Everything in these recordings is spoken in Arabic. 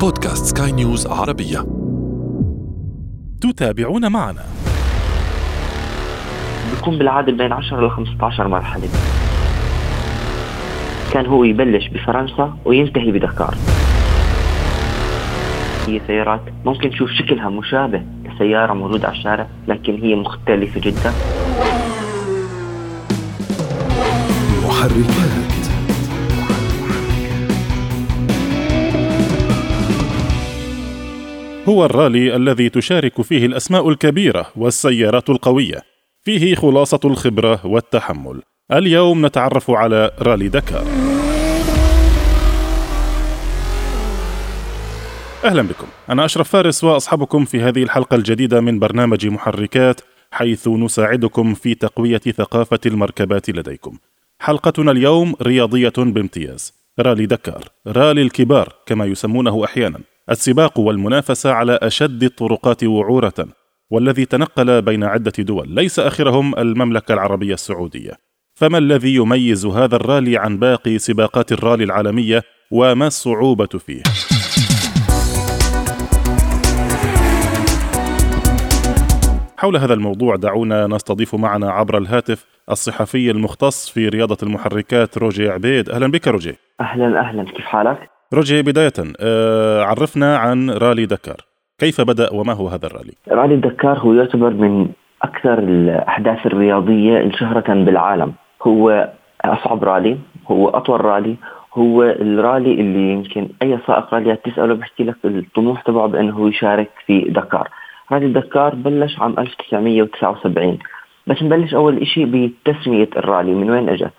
بودكاست سكاي نيوز عربية. تتابعون معنا. بيكون بالعادة بين 10 ل 15 مرحلة. كان هو يبلش بفرنسا وينتهي بدكار. هي سيارات ممكن تشوف شكلها مشابه لسيارة موجودة على الشارع لكن هي مختلفة جدا. محركات. هو الرالي الذي تشارك فيه الأسماء الكبيرة والسيارات القوية. فيه خلاصة الخبرة والتحمل. اليوم نتعرف على رالي دكار. أهلا بكم. أنا أشرف فارس وأصحابكم في هذه الحلقة الجديدة من برنامج محركات حيث نساعدكم في تقوية ثقافة المركبات لديكم. حلقتنا اليوم رياضية بامتياز. رالي دكار رالي الكبار كما يسمونه أحيانا. السباق والمنافسة على أشد الطرقات وعورة والذي تنقل بين عدة دول ليس آخرهم المملكة العربية السعودية. فما الذي يميز هذا الرالي عن باقي سباقات الرالي العالمية وما الصعوبة فيه؟ حول هذا الموضوع دعونا نستضيف معنا عبر الهاتف الصحفي المختص في رياضة المحركات روجي عبيد. أهلا بك روجي. أهلا أهلا. كيف حالك؟ روجي بداية آه، عرفنا عن رالي دكار كيف بدأ وما هو هذا الرالي؟ رالي دكار هو يعتبر من أكثر الأحداث الرياضية شهرة بالعالم هو أصعب رالي هو أطول رالي هو الرالي اللي يمكن أي سائق راليات تسأله بحكي لك الطموح تبعه بأنه يشارك في دكار رالي دكار بلش عام 1979 بس نبلش أول إشي بتسمية الرالي من وين أجت؟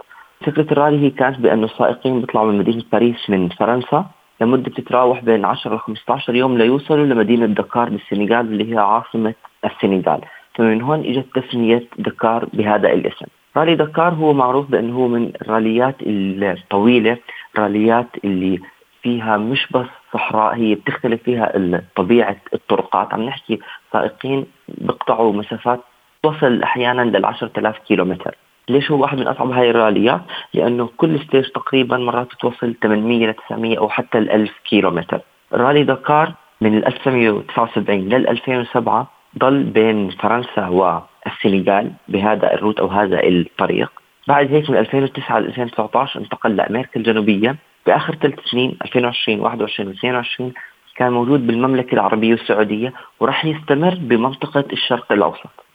فكرة الرالي هي كانت بأنه السائقين بيطلعوا من مدينة باريس من فرنسا لمدة تتراوح بين 10 ل 15 يوم ليوصلوا لمدينة دكار بالسنغال اللي هي عاصمة السنغال. فمن هون إجت تسمية دكار بهذا الاسم. رالي دكار هو معروف بأنه هو من الراليات الطويلة راليات اللي فيها مش بس صحراء هي بتختلف فيها طبيعة الطرقات. عم نحكي سائقين بيقطعوا مسافات توصل أحيانا لل 10000 كيلو متر ليش هو واحد من أصعب هاي الراليات؟ لأنه كل stage تقريبا مرات بتوصل 800 ل 900 أو حتى ال 1000 كيلو متر. رالي دكار من 1979 لل 2007 ضل بين فرنسا والسنغال بهذا ال route أو هذا الطريق. بعد هيك من 2009 ل 2019 انتقل لأمريكا الجنوبية بآخر ثلاث سنين 2020 21 و 22 كان موجود بالمملكة العربية السعودية وراح يستمر بمنطقة الشرق الأوسط.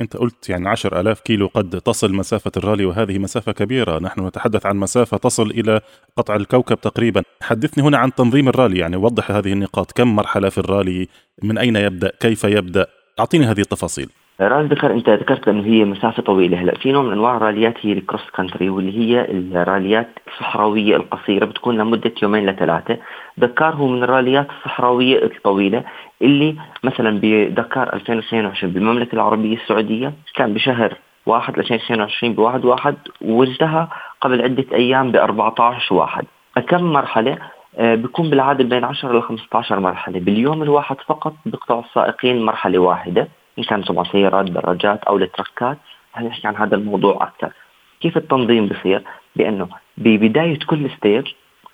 أنت قلت يعني عشر ألاف كيلو قد تصل مسافة الرالي وهذه مسافة كبيرة. نحن نتحدث عن مسافة تصل إلى قطع الكوكب تقريبا. حدثني هنا عن تنظيم الرالي يعني وضح هذه النقاط. كم مرحلة في الرالي؟ من أين يبدأ؟ كيف يبدأ؟ أعطيني هذه التفاصيل. راس ذكر أنت ذكرت أنه هي مسافه طويلة. هلأ في نوع من أنواع الراليات هي الكروس كانتري واللي هي الراليات الصحراوية القصيرة بتكون لمدة يومين لثلاثة. دكار هو من الراليات الصحراوية الطويلة اللي مثلا بدكار 2022 بالمملكة العربية السعودية كان بشهر واحد 2022 بواحد واحد وانتهى قبل عدة أيام ب 14 واحد. كم مرحلة؟ آه، بيكون بالعادة بين 10 ل 15 مرحلة. باليوم الواحد فقط بيقطعوا السائقين مرحلة واحدة. ان كان طبعا سيارات دراجات أو ال trucks نحكي عن هذا الموضوع أكثر. كيف التنظيم بصير بأنه ببداية كل stage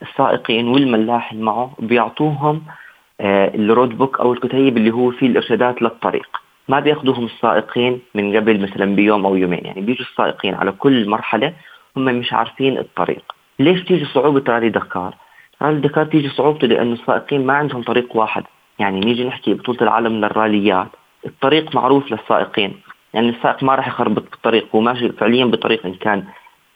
السائقين والملاح اللي معه بيعطوهم آه ال road book أو الكتيب اللي هو فيه الإرشادات للطريق. ما بيأخذوهم السائقين من قبل مثلا بيوم أو يومين. يعني بيجوا السائقين على كل مرحلة هم مش عارفين الطريق. ليش تيجي صعوبة رالي دكار؟ رالي دكار تيجي صعوبته لأنه السائقين ما عندهم طريق واحد. يعني نيجي نحكي بطولة العالم للراليات. الطريق معروف للسائقين. يعني السائق ما راح يخربط بالطريق هو ماشي فعليا بطريق إن كان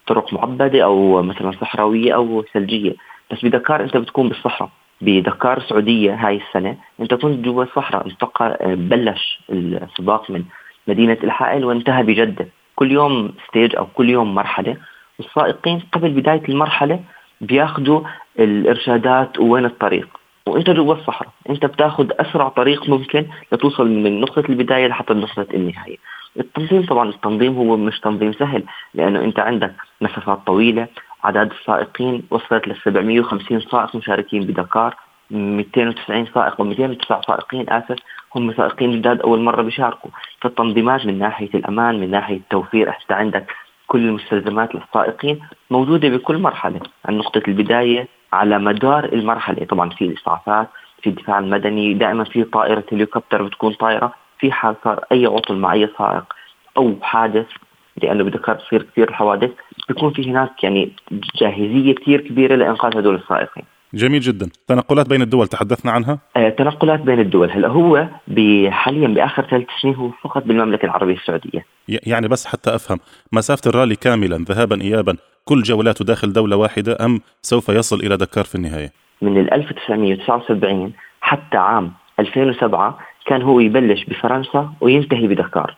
طرق معبدة أو مثلا صحراوية أو ثلجية. بس بدكار أنت بتكون بالصحراء بدكار السعوديه هاي السنة أنت كنت جوا الصحراء انتقل بلش السباق من مدينة الحائل وانتهى بجدة. كل يوم ستيج أو كل يوم مرحلة. والسائقين قبل بداية المرحلة بياخذوا الإرشادات وين الطريق. وإنت جوا الصحراء إنت بتاخذ أسرع طريق ممكن لتوصل من نقطة البداية لحتى نقطة النهاية. التنظيم طبعا التنظيم هو مش تنظيم سهل لأنه إنت عندك مسافات طويلة عدد السائقين وصلت ل 750 سائق مشاركين بدكار 290 سائق و 209 سائقين آسف هم سائقين جداد أول مرة بيشاركوا. فالتنظيمات من ناحية الأمان من ناحية التوفير انت عندك كل المستلزمات للسائقين موجودة بكل مرحلة. عن نقطة البداية على مدار المرحلة. طبعا في الاسعافات في الدفاع المدني دائما في طائرة هليكوبتر بتكون طائره في حال صار أي عطل مع أي سائق أو حادث لأنه بدكار تصير كثير الحوادث بيكون في هناك يعني جاهزية كثير كبيرة لإنقاذ هدول السائقين. جميل جدا. تنقلات بين الدول تحدثنا عنها؟ آه، تنقلات بين الدول. هلا هو حاليا بآخر ثلاث سنين هو فقط بالمملكة العربية السعودية. يعني بس حتى أفهم مسافة الرالي كاملا ذهابا ايابا كل جولاته داخل دولة واحدة أم سوف يصل إلى دكار في النهاية؟ من 1979 حتى عام 2007 كان هو يبلش بفرنسا وينتهي بدكار.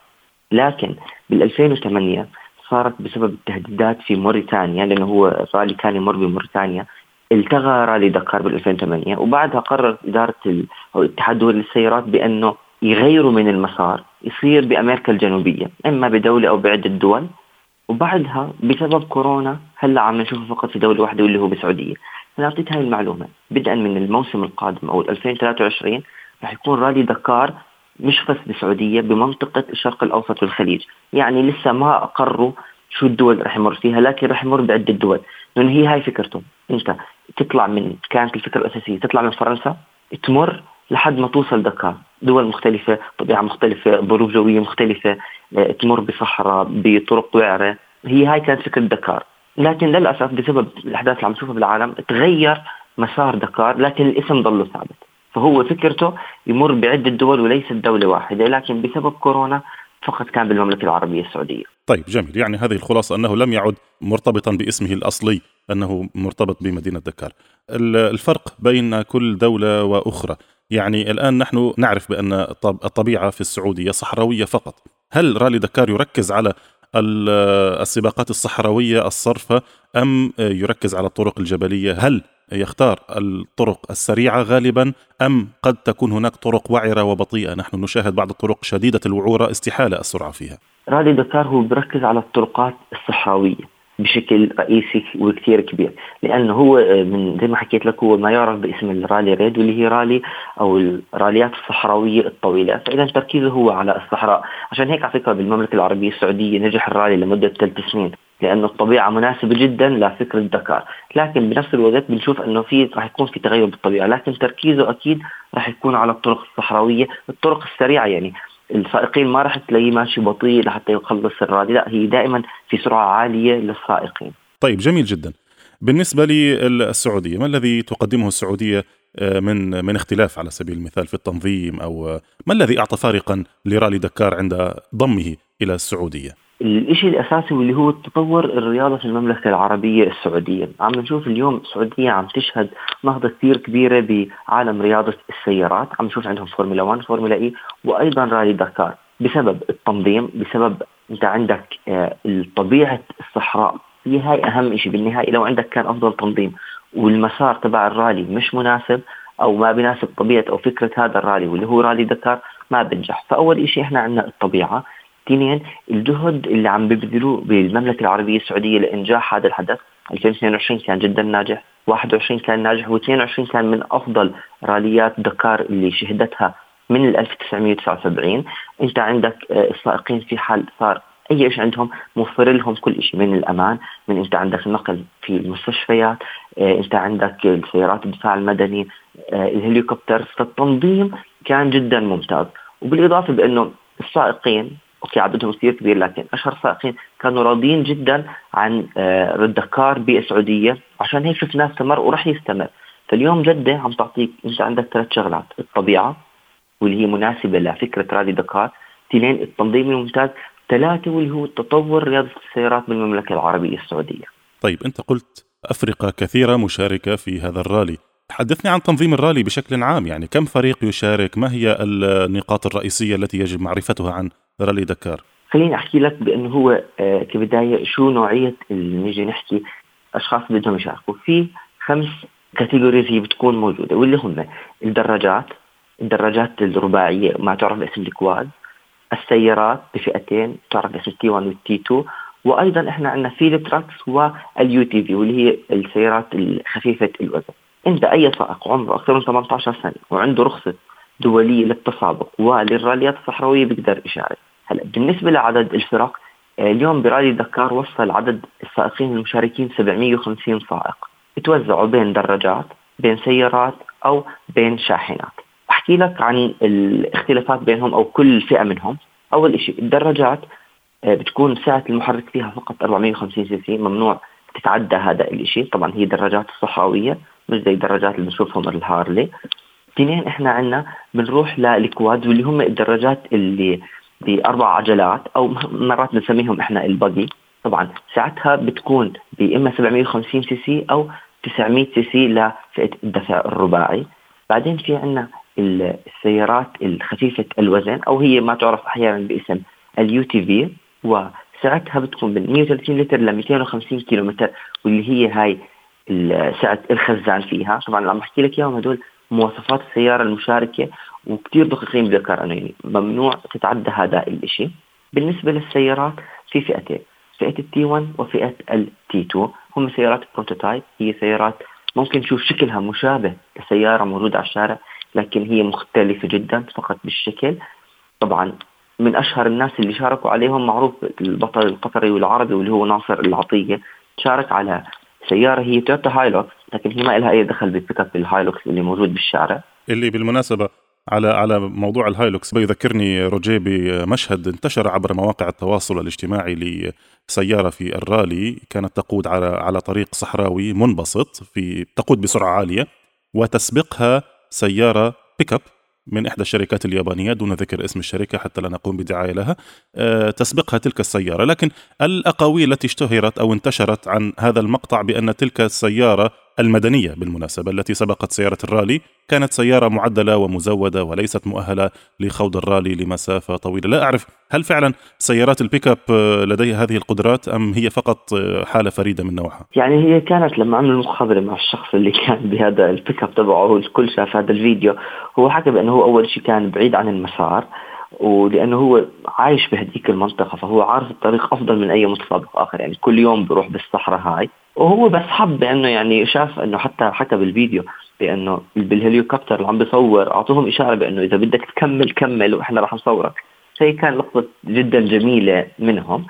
لكن بال 2008 صارت بسبب التهديدات في موريتانيا لأنه هو رالي كان يمر بموريتانيا. التغى رالي دكار بال 2008 وبعدها قررت إدارة أو الاتحاد الدولي للسيارات بأنه يغيروا من المسار يصير بأمريكا الجنوبية إما بدولة أو بعدة دول. وبعدها بسبب كورونا هلأ عم نشوفه فقط في دولة واحدة واللي هو بالسعوديه أنا اعطيت هاي المعلومة. بدءا من الموسم القادم أو 2023 رح يكون رالي دكار مش بس بالسعوديه بمنطقة الشرق الأوسط والخليج. يعني لسه ما أقروا شو الدول رح يمر فيها لكن رح يمر بعده دول لأنه هي هاي فكرتهم. أنت تطلع من كانت الفكرة الأساسية تطلع من فرنسا تمر لحد ما توصل دكار دول مختلفة طبيعة مختلفة ظروف جوية مختلفة آه، تمر بصحراء بطرق وعرة. هي هاي كانت فكرة دكار. لكن للأسف بسبب الأحداث اللي عم نشوفها بالعالم تغير مسار دكار لكن الاسم ضله ثابت. فهو فكرته يمر بعدة دول وليست دولة واحدة. لكن بسبب كورونا فقط كان بالمملكة العربية السعودية. طيب جميل. يعني هذه الخلاصة أنه لم يعد مرتبطا باسمه الأصلي أنه مرتبط بمدينة دكار الفرق بين كل دولة وأخرى يعني الآن نحن نعرف بأن الطبيعة في السعودية صحراوية فقط. هل رالي دكار يركز على السباقات الصحراوية الصرفة أم يركز على الطرق الجبلية؟ هل يختار الطرق السريعة غالبا أم قد تكون هناك طرق وعرة وبطيئة؟ نحن نشاهد بعض الطرق شديدة الوعورة استحالة السرعة فيها. رالي دكار هو بركز على الطرقات الصحراوية بشكل رئيسي وكثير كبير لأنه هو آه، من زي ما حكيت لك هو ما يعرف باسم الرالي ريد واللي هي رالي أو الراليات الصحراوية الطويلة. فإذا تركيزه هو على الصحراء. عشان هيك على فكرة بالمملكة العربية السعودية نجح الرالي لمدة ثلاث سنين. لأنه الطبيعة مناسبة جدا لفكره دكار لكن بنفس الوقت بنشوف إنه في راح يكون في تغير بالطبيعة. لكن تركيزه أكيد راح يكون على الطرق الصحراوية الطرق السريعة. يعني السائقين ما راح تلاقيه ماشي بطيء لحتى يخلص الرالي. لا هي دائما في سرعة عالية للسائقين. طيب جميل جدا. بالنسبة للسعودية ما الذي تقدمه السعودية آه، من من اختلاف على سبيل المثال في التنظيم أو آه، ما الذي أعطى فارقا لرالي دكار عند ضمه إلى السعودية؟ الشيء الأساسي واللي هو تطور الرياضة في المملكة العربية السعودية، عم نشوف اليوم السعودية عم تشهد نهضة كثير كبيرة بعالم رياضة السيارات، عم نشوف عندهم فورمولا 1 فورمولا إي وأيضا رالي دكار بسبب التنظيم بسبب أنت عندك آه، طبيعة الصحراء هي هاي أهم شيء بالنهاية. لو عندك كان أفضل تنظيم والمسار تبع الرالي مش مناسب أو ما بيناسب طبيعة أو فكرة هذا الرالي واللي هو رالي دكار ما بنجح، فأول شيء إحنا عندنا الطبيعة، اثنين الجهد اللي عم ببذلوه بالمملكة العربية السعودية لإنجاح هذا الحدث. 2022 كان جدا ناجح. 21 كان ناجح. و22 كان من أفضل راليات دكار اللي شهدتها من 1979 أنت عندك آه، السائقين في حال صار أي شيء عندهم موفر لهم كل شيء من الأمان من أنت عندك النقل في المستشفيات آه، أنت عندك السيارات الدفاع المدني آه، الهليكوبتر. فالتنظيم كان جدا ممتاز. وبالإضافة بأنه السائقين أوكي عددهم كثير كبير لكن أشهر سائقين كانوا راضيين جدا عن آه، الدكار بالسعوديه عشان هيك شفناه استمر وراح يستمر. فاليوم جدة عم تعطيك أنت عندك ثلاث شغلات. الطبيعة واللي هي مناسبة لفكرة رالي دكار. اثنين التنظيم الممتاز. ثلاثة واللي هو تطور رياضة السيارات بالمملكة العربية السعودية. طيب أنت قلت أفرقة كثيرة مشاركة في هذا الرالي. حدثني عن تنظيم الرالي بشكل عام. يعني كم فريق يشارك؟ ما هي النقاط الرئيسية التي يجب معرفتها عن رالي دكار. خليني أحكي لك بأنه هو آه، كبداية شو نوعية اللي نيجي نحكي أشخاص بدهم يشاركوا. في خمس categories هي بتكون موجودة واللي هم الدراجات الدراجات الرباعية ما تعرف باسم ال quads السيارات بفئتين تعرف باسم ال T 1 وال T 2 وأيضا إحنا عندنا في trucks وال UTV واللي هي السيارات الخفيفة الوزن. انت أي سائق عمره أكثر من 18 سنة وعنده رخصة دولية للتسابق وللراليات الصحراوية بيقدر يشارك. هلا بالنسبة لعدد الفرق آه، اليوم برالي دكار وصل عدد السائقين المشاركين 750 سائق. توزعوا بين دراجات بين سيارات أو بين شاحنات. أحكي لك عن الاختلافات بينهم أو كل فئة منهم. أول شيء الدراجات آه، بتكون سعه المحرك فيها فقط 450 سي سي. ممنوع تتعدى هذا الشيء طبعا هي دراجات صحراوية مش زي الدراجات اللي بنشوفهم الهارلي. اثنين إحنا عندنا بنروح لل quad واللي هم الدراجات اللي بأربع عجلات أو مرات بنسميهم إحنا ال buggy طبعا ساعتها بتكون بإما 750 سي سي أو 900 سي سي لفئة الدفع الرباعي. بعدين في عندنا السيارات الخفيفة الوزن أو هي ما تعرف أحيانا باسم ال UTV. وسعتها بتكون من 130 لتر ل 250 كيلو متر واللي هي هاي سعه الخزان فيها. طبعا عم بحكي لك اياهم هدول مواصفات السيارة المشاركة وكثير دقيقين بذكر إنه يعني ممنوع تتعدى هذا الشيء بالنسبة للسيارات في فئتين فئة التي 1 وفئة التي 2 هم سيارات بروتوتايب هي سيارات ممكن نشوف شكلها مشابه لسيارة موجودة على الشارع لكن هي مختلفة جدا فقط بالشكل. طبعا من أشهر الناس اللي شاركوا عليهم معروف البطل القطري والعربي واللي هو ناصر العطية. شارك على سيارة هي تويوتا هايلوكس لكن هي ما لها أي دخل بالبيك اب الهايلوكس اللي موجود بالشارع. اللي بالمناسبة على على موضوع الهايلوكس. بيذكرني روجيه بمشهد انتشر عبر مواقع التواصل الاجتماعي لسيارة في الرالي كانت تقود على على طريق صحراوي منبسط في تقود بسرعة عالية وتسبقها سيارة بيك اب من إحدى الشركات اليابانية دون ذكر اسم الشركة حتى لا نقوم بدعاية لها. آه، تسبقها تلك السيارة. لكن الأقاويل التي اشتهرت أو انتشرت عن هذا المقطع بأن تلك السيارة المدنية بالمناسبة التي سبقت سيارة الرالي. كانت سيارة معدلة ومزودة وليست مؤهلة لخوض الرالي لمسافة طويلة. لا أعرف هل فعلا سيارات البيك أب لديها هذه القدرات أم هي فقط حالة فريدة من نوعها؟ يعني هي كانت لما عملوا المقابلة مع الشخص اللي كان بهذا البيك أب تبعه الكل شاف هذا الفيديو هو حكى بأنه هو أول شيء كان بعيد عن المسار. ولأنه هو عايش بهديك المنطقة فهو عارف الطريق أفضل من أي متسابق آخر يعني كل يوم بروح بالصحراء هاي. وهو بس حب بأنه يعني شاف إنه حتى حكى بالفيديو بأنه بالهليكوبتر اللي عم بيصور أعطوهم إشارة بأنه إذا بدك تكمل كمل وإحنا رح نصورك. هي كان لقطة جدا جميلة منهم.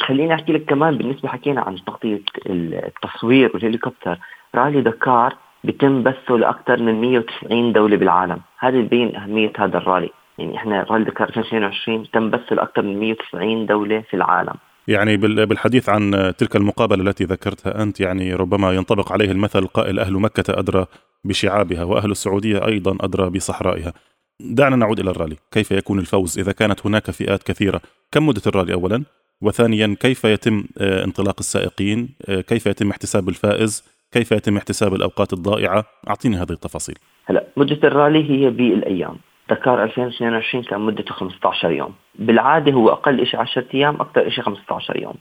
خليني أحكي لك كمان بالنسبة حكينا عن تغطيه التصوير والهليكوبتر. رالي دكار بيتم بثه لأكثر من 190 دولة بالعالم. هذا يبين أهمية هذا الرالي. يعني إحنا دكار 2022 تم بثه لاكثر من 190 دولة في العالم يعني بالحديث عن تلك المقابلة التي ذكرتها أنت يعني ربما ينطبق عليه المثل القائل أهل مكة أدرى بشعابها وأهل السعودية أيضا أدرى بصحرائها. دعنا نعود إلى الرالي، كيف يكون الفوز إذا كانت هناك فئات كثيرة؟ كم مدة الرالي اولا؟ وثانيا كيف يتم آه، انطلاق السائقين؟ آه، كيف يتم احتساب الفائز؟ كيف يتم احتساب الأوقات الضائعة؟ أعطيني هذه التفاصيل. هلا مدة الرالي هي بالأيام، دكار 2022 كان مدته 15 يوم. بالعادة هو أقل شيء 10 أيام أكثر شيء 15 يوم.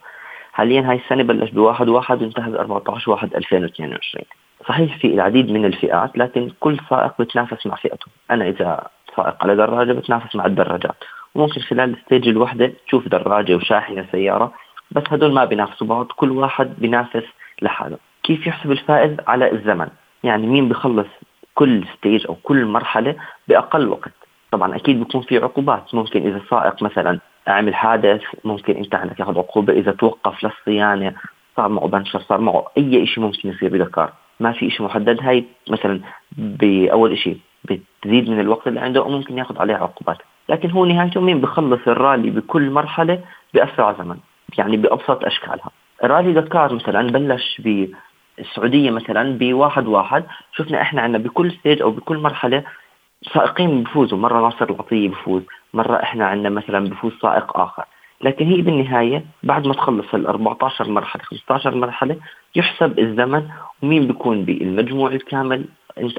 حاليا هاي السنة بلش بواحد واحد وانتهى ب 14 واحد 2022 صحيح في العديد من الفئات لكن كل سائق بتنافس مع فئته. أنا إذا سائق على دراجة بتنافس مع الدراجات. وممكن خلال الستيج الوحدة تشوف دراجة وشاحنة سيارة بس هدول ما بينافسوا بعض. كل واحد بينافس لحاله. كيف يحسب الفائز على الزمن؟ يعني مين بخلص كل ستيج أو كل مرحلة بأقل وقت. طبعا أكيد بيكون في عقوبات. ممكن إذا السائق مثلا عمل حادث ممكن أنت عندك ياخذ عقوبة. إذا توقف للصيانة صار معه بنشر صار معه أي شيء ممكن يصير بدكار ما في شيء محدد. هاي مثلا بأول شيء بتزيد من الوقت اللي عنده وممكن ياخذ عليه عقوبات. لكن هو نهايته مين؟ بخلص الرالي بكل مرحلة بأسرع زمن يعني بأبسط أشكالها. رالي دكار مثلا بلش ب السعوديه مثلا بواحد واحد. شفنا إحنا عندنا بكل ستيج أو بكل مرحلة سائقين بفوزوا مره ناصر العطيه بفوز مرة إحنا عندنا مثلا بفوز سائق آخر. لكن هي بالنهاية بعد ما تخلص ال 14 مرحلة 15 مرحلة يحسب الزمن ومين بيكون بالمجموع الكامل.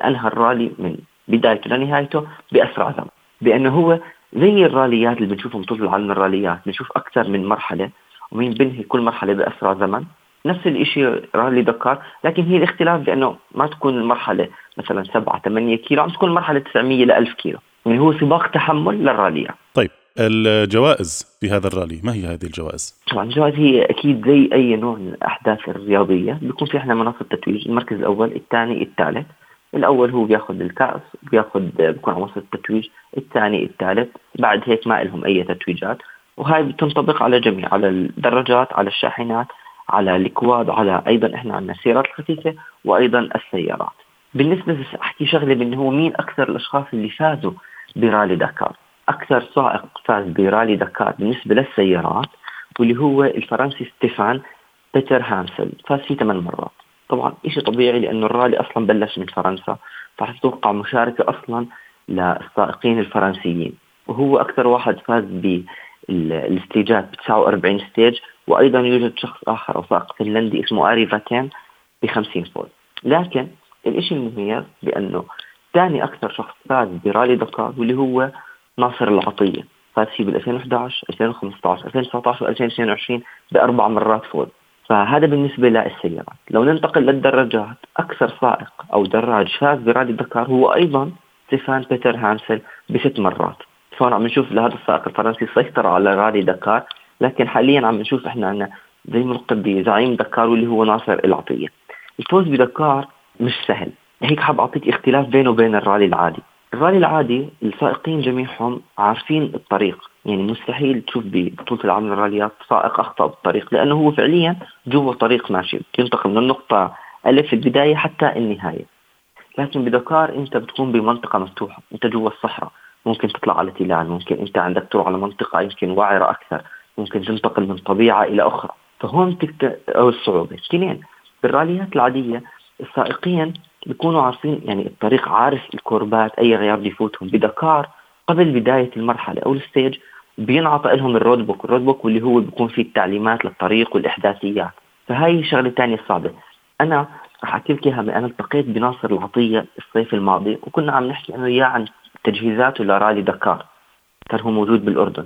أنهى الرالي من بدايته لنهايته بأسرع زمن. بأنه هو زي الراليات اللي بنشوفهم طول العالم الراليات بنشوف أكثر من مرحلة ومين بنهي كل مرحلة بأسرع زمن. نفس الشيء رالي دكار لكن هي الاختلاف بأنه ما تكون المرحله مثلا 7 8 كيلو عم تكون المرحله 900 ل 1000 كيلو. يعني هو سباق تحمل للرالية. طيب الجوائز في هذا الرالي ما هي هذه الجوائز؟ طبعا الجوائز هي أكيد زي أي نوع من الأحداث الرياضية بيكون في إحنا مناصب تتويج المركز الأول الثاني الثالث. الأول هو بياخذ الكأس بياخذ بيكون على منصه التتويج الثاني الثالث. بعد هيك ما لهم أي تتويجات. وهاي بتنطبق على جميع على الدراجات على الشاحنات. على الكواد على أيضا إحنا عندنا السيارات الخفيفة وأيضا السيارات. بالنسبة بس أحكي شغلة بانه هو مين أكثر الأشخاص اللي فازوا برالي دكار أكثر سائق فاز برالي دكار بالنسبة للسيارات واللي هو الفرنسي ستيفان بيتر هانسل. فاز فيه ثمان مرات. طبعا شيء طبيعي لأنه الرالي أصلا بلش من فرنسا فرح تتوقع مشاركة أصلا للسائقين الفرنسيين. وهو أكثر واحد فاز بال stage ات ب 49 stage وأيضا يوجد شخص آخر أو سائق فنلندي اسمه آري فاتانين ب 50 فوز لكن الشيء المميز بأنه ثاني أكثر شخص فاز برالي دكار واللي هو ناصر العطية. فاز فيه بال 2011 2015 2019 و 2022 بأربع مرات فوز فهذا بالنسبة للسيارات. لو ننتقل للدراجات أكثر سائق أو دراج فاز برالي دكار هو أيضا ستيفان بيتر هانسل بست مرات. فهون عم نشوف لهذا السائق الفرنسي سيطر على رالي دكار لكن حاليا عم نشوف إحنا عندنا زي ملقب بزعيم دكار واللي هو ناصر العطية. الفوز بدكار مش سهل. هيك حاب أعطيك اختلاف بينه وبين الرالي العادي. الرالي العادي السائقين جميعهم عارفين الطريق. يعني مستحيل تشوف ببطولة العالم للراليات سائق أخطأ بالطريق لأنه هو فعليا جوا طريق ماشي. ينتقل من النقطة ألف البداية حتى النهاية. لكن بدكار أنت بتكون بمنطقة مفتوحة. أنت جوا الصحراء. ممكن تطلع على تلال ممكن أنت عندك تروح على منطقة يمكن وعرة أكثر ممكن تنتقل من طبيعة إلى أخرى. فهون تكت... أو الصعوبة. اثنين بالراليات العادية السائقين بيكونوا عارفين يعني الطريق عارف الكوربات أي غيار بده يفوتهم. بدكار قبل بداية المرحلة أو ال stage بينعطى لهم ال road book. ال road book واللي هو بيكون فيه التعليمات للطريق والإحداثيات. فهاي الشغلة الثانية الصعبة أنا رح أحكي لك إياها أنا التقيت بناصر العطية الصيف الماضي وكنا عم نحكي أنا وياه عن تجهيزاته لرالي دكار. كان هو موجود بالأردن.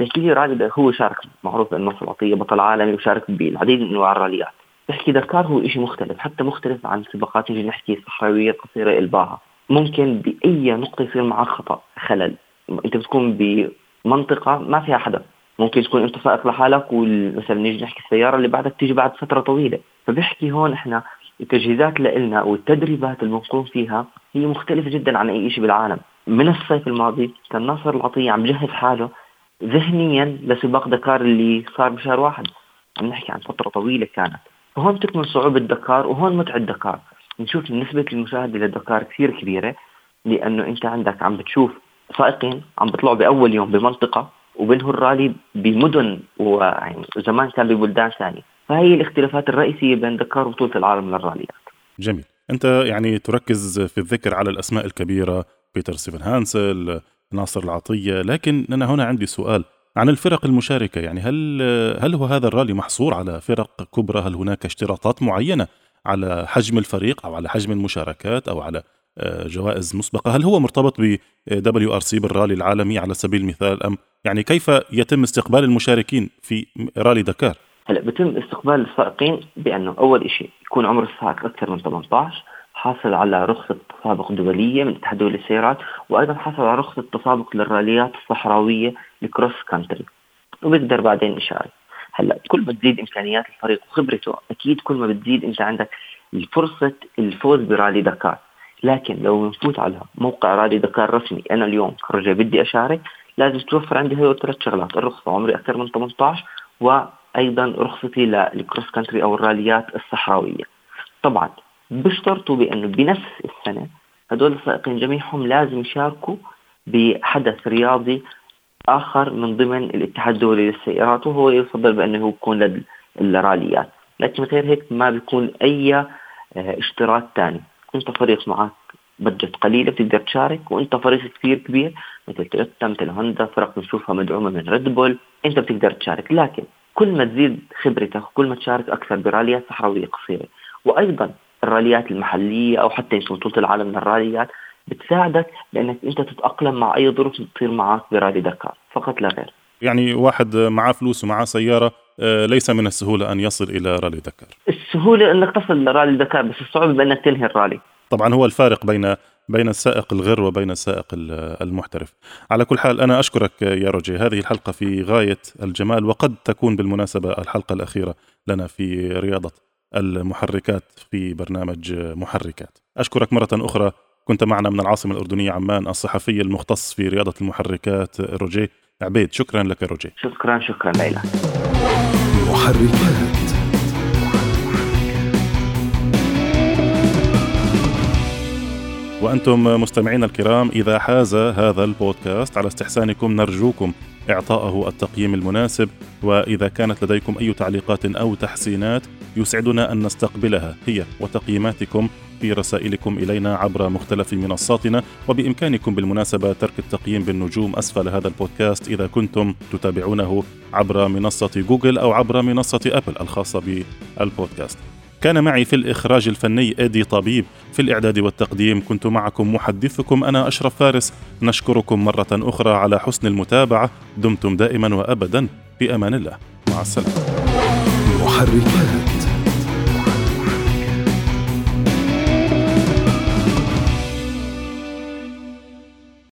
بحكي لي رالي هو شارك معروف ناصر العطية بطل عالمي وشارك بالعديد من أنواع الراليات. بحكي دكار هو شيء مختلف حتى مختلف عن سباقات نجي نحكي صحراوية قصيرة إلباها. ممكن بأي نقطة يصير معك خطأ خلل. أنت بتكون بمنطقة ما فيها حدا. ممكن تكون أنت سائق لحالك ومثلا نيجي نحكي السيارة اللي بعدك تيجي بعد فترة طويلة. فبحكي هون إحنا التجهيزات لنا والتدريبات اللي بنقوم فيها هي مختلفة جدا عن أي شيء بالعالم. من الصيف الماضي كان ناصر العطية عم جهز حاله ذهنيا لسباق دكار اللي صار بشهر واحد. عم نحكي عن فترة طويلة كانت. فهون تكمن صعوبة دكار وهون متعة دكار. نشوف نسبة المشاهدة لدكار كثير كبيرة لأنه أنت عندك عم بتشوف سائقين عم بيطلعوا بأول يوم بمنطقة وبينهوا الرالي بمدن ويعني زمان كان ببلدان ثانية. فهي الاختلافات الرئيسية بين دكار وبطولة العالم للراليات. جميل. أنت يعني تركز في الذكر على الأسماء الكبيرة بيتر ستيفن هانسل ناصر العطية. لكن أنا هنا عندي سؤال عن الفرق المشاركة. يعني هل هل هو هذا الرالي محصور على فرق كبرى؟ هل هناك اشتراطات معينة على حجم الفريق أو على حجم المشاركات أو على آه، جوائز مسبقة؟ هل هو مرتبط ب سي بالرالي العالمي على سبيل المثال؟ أم يعني كيف يتم استقبال المشاركين في رالي دكار؟ هلا بتم استقبال السائقين بأنه أول شيء يكون عمر السائق أكثر من 18 حاصل على رخصة تسابق دولية من اتحاد دولي السيارات وأيضا حصل على رخصة تسابق للراليات الصحراوية ال cross country. وبيقدر بعدين يشارك. هلأ كل ما تزيد إمكانيات الفريق وخبرته أكيد كل ما بتزيد أنت عندك فرصه الفوز برالي دكار. لكن لو نفوت على موقع رالي دكار رسمي أنا اليوم كرجل بدي أشارك لازم توفر عندي هدول ثلاث شغلات الرخصة عمري أكثر من 18 وأيضا رخصتي لل cross country أو الراليات الصحراوية. طبعا بيشترطوا بأنه بنفس السنة هدول السائقين جميعهم لازم يشاركوا بحدث رياضي آخر من ضمن الاتحاد الدولي للسيارات وهو يفضل بأنه يكون للراليات لكن غير هيك ما بيكون أي آه، اشتراك ثاني أنت فريق معك بجت قليلة بتقدر تشارك وأنت فريق كثير كبير مثل تويوتا مثل هوندا فرق بنشوفها مدعومة من ريد بول أنت بتقدر تشارك. لكن كل ما تزيد خبرتك وكل ما تشارك أكثر براليات صحراوية قصيرة. وأيضا الراليات المحلية أو حتى بطوله العالم للراليات بتساعدك بانك أنت تتأقلم مع أي ظروف بتصير معك برالي دكار فقط لا غير. يعني واحد معاه فلوس ومعاه سيارة آه، ليس من السهولة أن يصل إلى رالي دكار. السهولة أنك تصل لرالي دكار بس الصعوبة بأنك تنهي الرالي. طبعا هو الفارق بين بين السائق الغر وبين السائق المحترف. على كل حال أنا أشكرك يا روجي. هذه الحلقة في غاية الجمال وقد تكون بالمناسبة الحلقة الأخيرة لنا في رياضة. المحركات في برنامج محركات. أشكرك مرة أخرى. كنت معنا من العاصمة الأردنية عمان الصحفي المختص في رياضة المحركات روجي عبيد شكرا لك روجي شكرا شكرا ليلى. محركات. وأنتم مستمعين الكرام إذا حاز هذا البودكاست على استحسانكم نرجوكم إعطائه التقييم المناسب وإذا كانت لديكم أي تعليقات أو تحسينات يسعدنا أن نستقبلها هي وتقييماتكم في رسائلكم إلينا عبر مختلف منصاتنا وبإمكانكم بالمناسبة ترك التقييم بالنجوم أسفل هذا البودكاست إذا كنتم تتابعونه عبر منصة جوجل أو عبر منصة أبل الخاصة بالبودكاست. كان معي في الإخراج الفني إيدي طبيب. في الإعداد والتقديم كنت معكم محدثكم أنا أشرف فارس. نشكركم مرة أخرى على حسن المتابعة. دمتم دائما وأبدا. في أمان الله. مع السلامة. محركات.